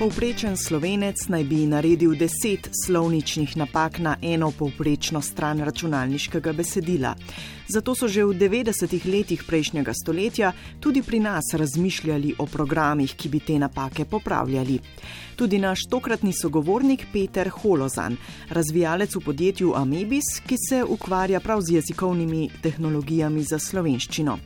Povprečen slovenec naj bi naredil deset slovničnih napak na eno povprečno stran računalniškega besedila. Zato so že v 90-ih letih prejšnjega stoletja tudi pri nas razmišljali o programih, ki bi te napake popravljali. Tudi naš tokratni sogovornik Peter Holozan, razvijalec v podjetju Amebis, ki se ukvarja prav z jezikovnimi tehnologijami za slovenščino.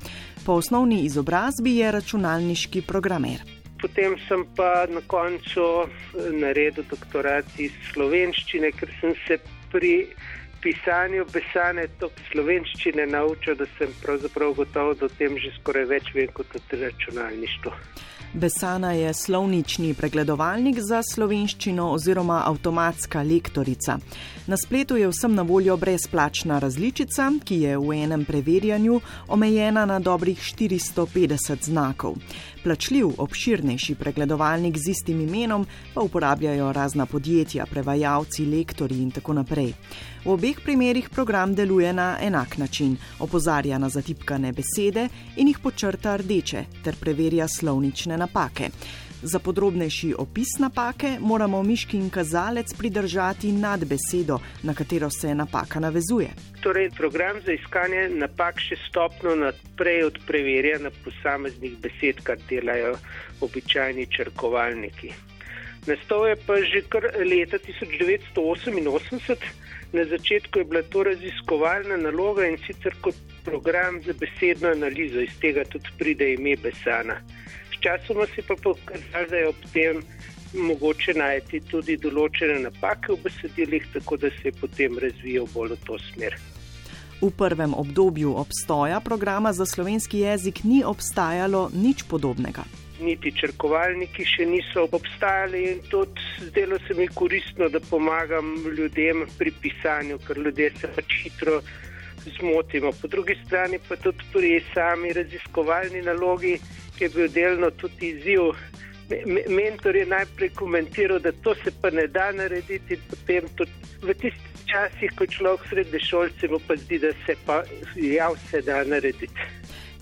Po osnovni izobrazbi je računalniški programer potem sem pa na koncu eh, naredil doktorat iz slovenščine, ker sem se pri pisanju besane tok slovenščine naučil, da sem pravzaprav gotov, da o tem že skoraj več vem kot o računalništvu. Besana je slovnični pregledovalnik za slovenščino oziroma avtomatska lektorica. Na spletu je vsem na voljo brezplačna različica, ki je v enem preverjanju omejena na dobrih 450 znakov. Plačljiv, obširnejši pregledovalnik z istim imenom pa uporabljajo razna podjetja, prevajalci, lektori in tako naprej. V obeh primerjih program deluje na enak način, opozarja na zatipkane besede in jih počrta rdeče ter preverja slovnične napake. Za podrobnejši opis napake moramo miški kazalec pridržati nad besedo, na katero se napaka navezuje. Torej, program za iskanje napak še stopno naprej od preverjanja posameznih besed, kar delajo običajni črkovalniki. Nastal je pa že kar leta 1988. Na začetku je bila to raziskovalna naloga in sicer kot program za besedno analizo, iz tega tudi pride ime Besana. Sčasoma se pa pokazalo, da je ob tem mogoče najti tudi določene napake v besedilih, tako da se je potem razvijal bolj v to smer. V prvem obdobju obstoja programa za slovenski jezik ni obstajalo nič podobnega niti črkovalniki še niso obstajali in tudi zdelo se mi koristno, da pomagam ljudem pri pisanju, ker ljudje se pač hitro zmotimo. Po drugi strani pa tudi pri sami raziskovalni nalogi, je bil delno tudi izziv. Mentor je najprej komentiral, da to se pa ne da narediti, potem tudi v tistih časih, ko človek sredi šolcev, pa zdi, da se pa ja vse da narediti.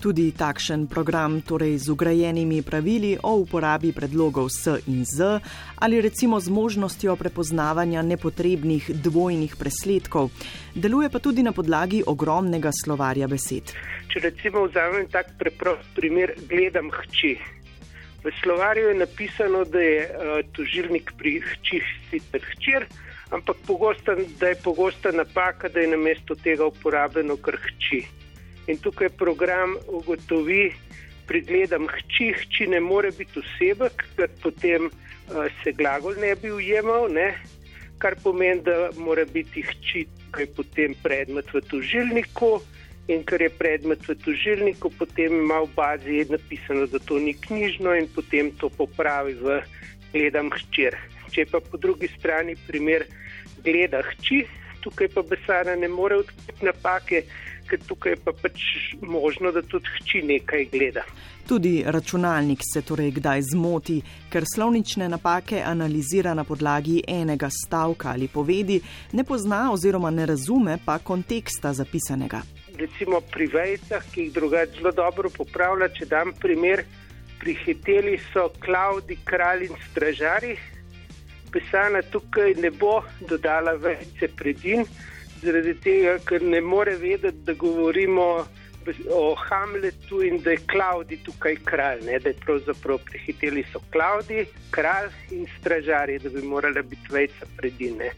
Tudi takšen program, torej z ugrajenimi pravili o uporabi predlogov S in Z ali recimo z možnostjo prepoznavanja nepotrebnih dvojnih presledkov, deluje pa tudi na podlagi ogromnega slovarja besed. Če recimo vzamem tak preprost primer, gledam hči. V slovarju je napisano, da je uh, tožilnik pri hčih sicer hčer, ampak pogosta, da je pogosta napaka, da je namesto tega uporabljeno kar hči. In tukaj program ugotovi, pregledam hči, hči ne more biti osebek, ker potem uh, se glagol ne bi ujemal, ne? kar pomeni, da mora biti hči tukaj potem predmet v tužilniku. In ker je predmet v tužilniku, potem ima v bazi napisano, da to ni knjižno in potem to popravi v gledam hčer. Če pa po drugi strani primer gleda hči, tukaj pa besara ne more odkriti napake, ker tukaj je pa pač možno, da tudi hči nekaj gleda. Tudi računalnik se torej kdaj zmoti, ker slovnične napake analizira na podlagi enega stavka ali povedi, ne pozna oziroma ne razume pa konteksta zapisanega. Recimo pri vejcah, ki jih drugače zelo dobro popravlja, če dam primer, prihiteli so Klaudi, kralj in stražari. Pisana tukaj ne bo dodala vejce predin, zaradi tega, ker ne more vedeti, da govorimo o Hamletu in da je Klaudi tukaj kralj, ne? da je pravzaprav prehiteli so Klaudi, kralj in stražarji, da bi morala biti vejca predine.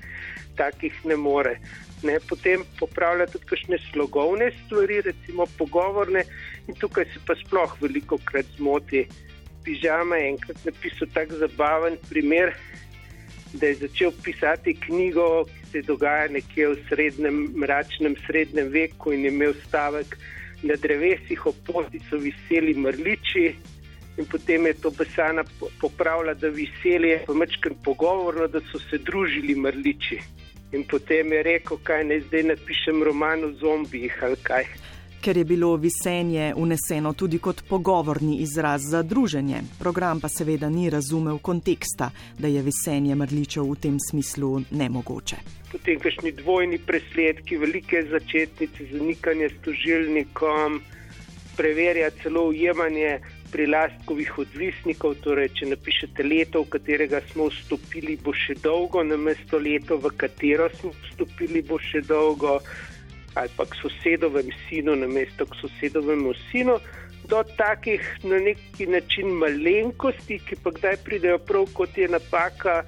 Takih ne more. Ne? Potem popravlja tudi kakšne slogovne stvari, recimo pogovorne in tukaj se pa sploh veliko krat zmoti. Pižama je enkrat napisal tak zabaven primer, da je začel pisati knjigo, ki se dogaja nekje v srednjem, mračnem srednjem veku in je imel stavek na drevesih, opoti so viseli mrliči. In potem je to besana popravila, da viseli je pomečken pogovorno, da so se družili mrliči. In potem je rekel, kaj naj zdaj napišem roman o zombijih ali kaj ker je bilo visenje uneseno tudi kot pogovorni izraz za druženje. Program pa seveda ni razumel konteksta, da je visenje mrličev v tem smislu nemogoče. Potem kakšni dvojni presledki, velike začetnice, zanikanje s tožilnikom, preverja celo ujemanje pri lastkovih odvisnikov, torej če napišete leto, v katerega smo vstopili, bo še dolgo, namesto leto, v katero smo vstopili, bo še dolgo, ali pa k sosedovem sinu, namesto k sosedovemu sinu, do takih na neki način malenkosti, ki pa kdaj pridejo prav kot je napaka.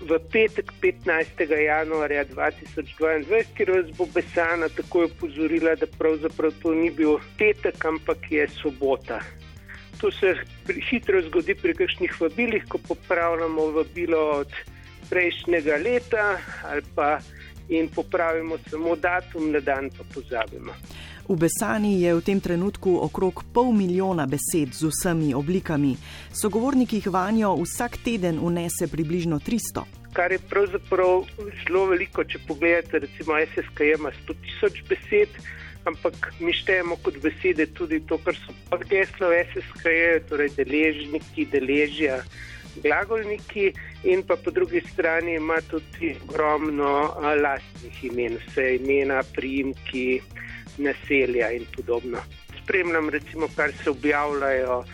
V petek 15. januarja 2022, kjer vas bo Besana takoj opozorila, da pravzaprav to ni bil petek, ampak je sobota. To se hitro zgodi pri kakšnih vabilih, ko popravljamo vabilo od prejšnjega leta ali pa in popravimo samo datum, na dan pa pozabimo. V Besani je v tem trenutku okrog pol milijona besed z vsemi oblikami. Sogovornik jih vanjo vsak teden unese približno 300. Kar je pravzaprav zelo veliko, če pogledate, recimo SSK ima 100 tisoč besed ampak mi štejemo kot besede tudi to, kar so pod geslom SSK, torej deležniki, deležja, glagolniki in pa po drugi strani ima tudi ogromno lastnih imen, vse imena, priimki, naselja in podobno. Spremljam recimo, kar se objavljajo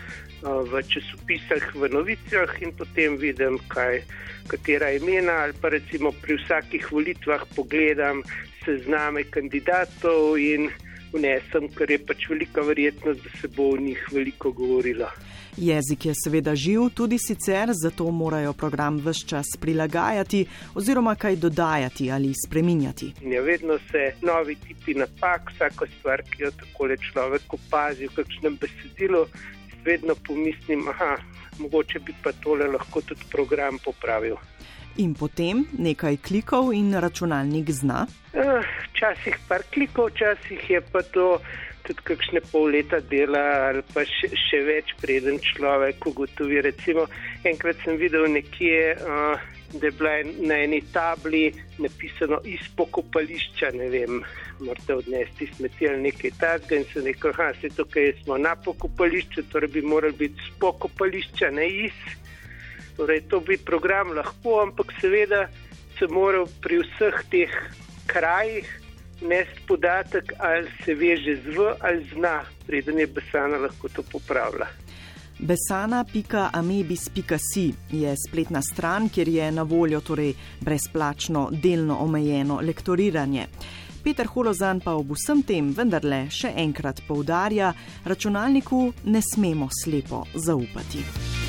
v časopisah, v novicah in potem vidim, kaj, katera imena ali pa recimo pri vsakih volitvah pogledam sezname kandidatov in vnesem, ker je pač velika verjetnost, da se bo o njih veliko govorilo. Jezik je seveda živ tudi sicer, zato morajo program vse čas prilagajati oziroma kaj dodajati ali spreminjati. Ja, vedno se novi tipi napak, vsako stvar, ki jo tako le človek opazi v kakšnem besedilu, vedno pomislim, da mogoče bi pa tole lahko tudi program popravil in potem nekaj klikov in računalnik zna? Eh, včasih par klikov, včasih je pa to tudi kakšne pol leta dela ali pa še, še več, preden človek ugotovi. Recimo, enkrat sem videl nekje, uh, da je bila na eni tabli napisano iz pokopališča, ne vem, morate odnesti smeti ali nekaj takega in se rekel, da se tukaj smo na pokopališču, torej bi morali biti z pokopališča, ne iz. Torej, to bi program lahko, ampak seveda se mora pri vseh teh krajih nesti podatek, ali se veže z v ali zna, preden je Besana lahko to popravila. Besana.amebis.si je spletna stran, kjer je na voljo torej brezplačno, delno omejeno lektoriranje. Peter Holozan pa ob vsem tem vendarle še enkrat poudarja, računalniku ne smemo slepo zaupati.